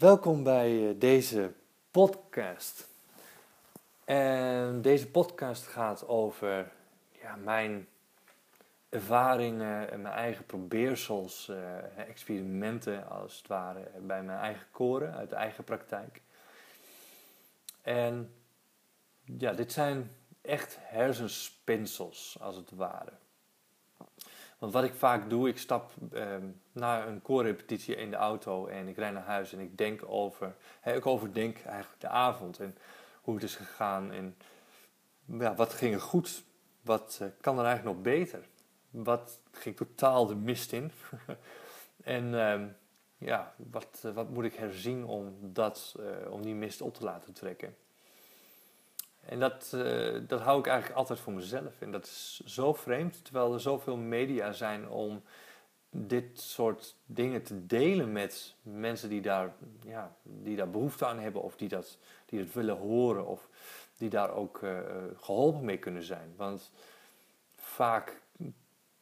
Welkom bij eh, deze podcast. En deze podcast gaat over ja, mijn ervaringen en mijn eigen probeersels, uh, experimenten als het ware bij mijn eigen koren uit de eigen praktijk. En ja, dit zijn echt hersenspinsels als het ware. Want wat ik vaak doe, ik stap ehm, na een koorrepetitie in de auto en ik rijd naar huis en ik denk over, ik overdenk eigenlijk de avond en hoe het is gegaan en ja, wat ging er goed, wat uh, kan er eigenlijk nog beter, wat ging totaal de mist in? En ehm, ja, wat, uh, wat moet ik herzien om, dat, uh, om die mist op te laten trekken. En dat, uh, dat hou ik eigenlijk altijd voor mezelf. En dat is zo vreemd, terwijl er zoveel media zijn om dit soort dingen te delen met mensen die daar, ja, die daar behoefte aan hebben of die dat, die het willen horen of die daar ook uh, geholpen mee kunnen zijn. Want vaak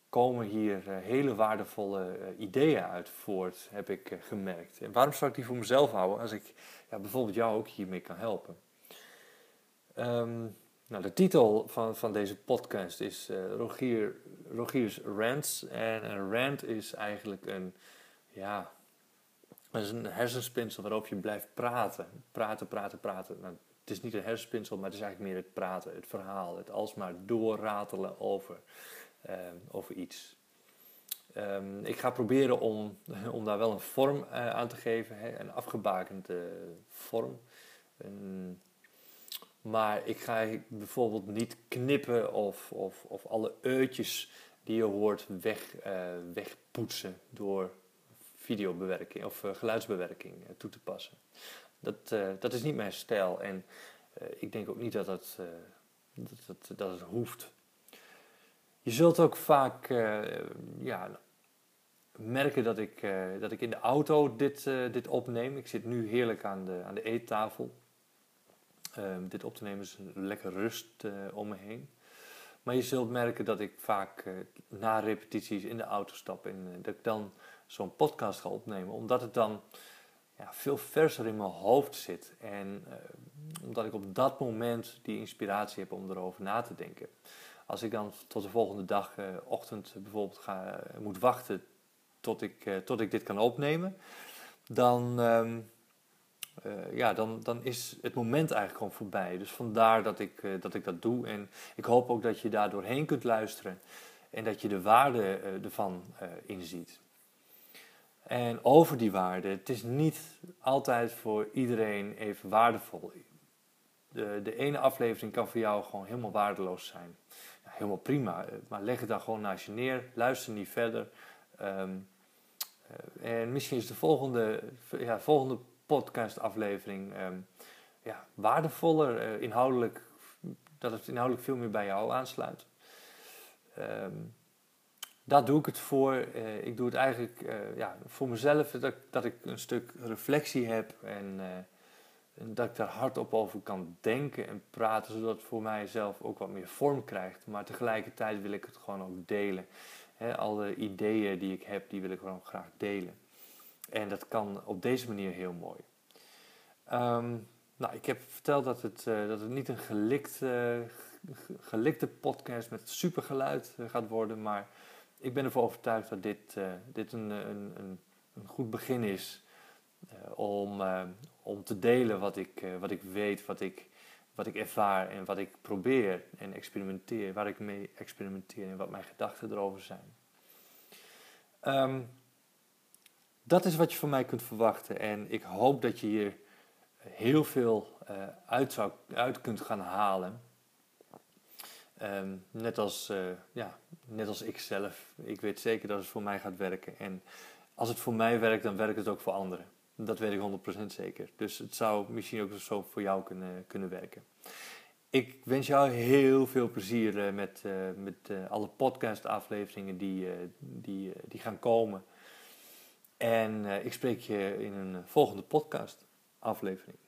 komen hier uh, hele waardevolle ideeën uit voort, heb ik gemerkt. En waarom zou ik die voor mezelf houden als ik ja, bijvoorbeeld jou ook hiermee kan helpen? Um, nou, de titel van, van deze podcast is uh, Rogier, Rogier's Rants. En een rant is eigenlijk een, ja, is een hersenspinsel waarop je blijft praten. Praten, praten, praten. Nou, het is niet een hersenspinsel, maar het is eigenlijk meer het praten, het verhaal. Het alsmaar doorratelen over, uh, over iets. Um, ik ga proberen om, om daar wel een vorm uh, aan te geven, hè, een afgebakende vorm. Een, maar ik ga bijvoorbeeld niet knippen of, of, of alle uitjes die je hoort weg, uh, wegpoetsen door videobewerking of uh, geluidsbewerking uh, toe te passen. Dat, dat is niet mijn stijl en ik denk ook niet dat, dat, dat, dat, dat het hoeft. Je zult ook vaak ja, merken dat ik, dat ik in de auto dit, dit opneem. Ik zit nu heerlijk aan de, aan de eettafel. Um, dit op te nemen is een lekker rust uh, om me heen. Maar je zult merken dat ik vaak uh, na repetities in de auto stap en uh, dat ik dan zo'n podcast ga opnemen. Omdat het dan ja, veel verser in mijn hoofd zit. En omdat ik op dat moment die inspiratie heb om erover na te denken. Als ik dan tot de volgende dag, ochtend bijvoorbeeld, ga, moet wachten tot ik, tot ik dit kan opnemen. Dan... Um, uh, ja, dan, dan is het moment eigenlijk gewoon voorbij. Dus vandaar dat ik, uh, dat ik dat doe. En ik hoop ook dat je daar doorheen kunt luisteren. En dat je de waarde uh, ervan inziet. En over die waarde, het is niet altijd voor iedereen even waardevol. De, de ene aflevering kan voor jou gewoon helemaal waardeloos zijn. Ja, helemaal prima, maar leg het dan gewoon naast je neer. Luister niet verder. Um, en misschien is de volgende, ja, volgende podcastaflevering um, ja, waardevoller, uh, inhoudelijk, dat het inhoudelijk veel meer bij jou aansluit. Um, daar doe ik het voor. Uh, ik doe het eigenlijk uh, ja, voor mezelf, dat, dat ik een stuk reflectie heb en, en, dat ik daar hardop over kan denken en praten, zodat het voor mijzelf ook wat meer vorm krijgt. Maar tegelijkertijd wil ik het gewoon ook delen. He, alle ideeën die ik heb, die wil ik gewoon graag delen. En dat kan op deze manier heel mooi. Um, nou, ik heb verteld dat het, uh, dat het niet een gelikt, uh, gelikte podcast met supergeluid uh, gaat worden, maar ik ben ervan overtuigd dat dit, dit een, een, een, een, goed begin is om, om te delen wat ik, wat ik weet, wat ik, wat ik ervaar en wat ik probeer en experimenteer, waar ik mee experimenteer en wat mijn gedachten erover zijn. Um, dat is wat je van mij kunt verwachten. En ik hoop dat je hier heel veel uh, uit, zou, uit kunt gaan halen. Um, net, als, uh, ja, net als ik zelf. Ik weet zeker dat het voor mij gaat werken. En als het voor mij werkt, dan werkt het ook voor anderen. Dat weet ik 100% zeker. Dus het zou misschien ook zo voor jou kunnen, kunnen werken. Ik wens jou heel veel plezier uh, met, met alle podcastafleveringen die, die, die gaan komen. En uh, ik spreek je in een volgende podcast aflevering.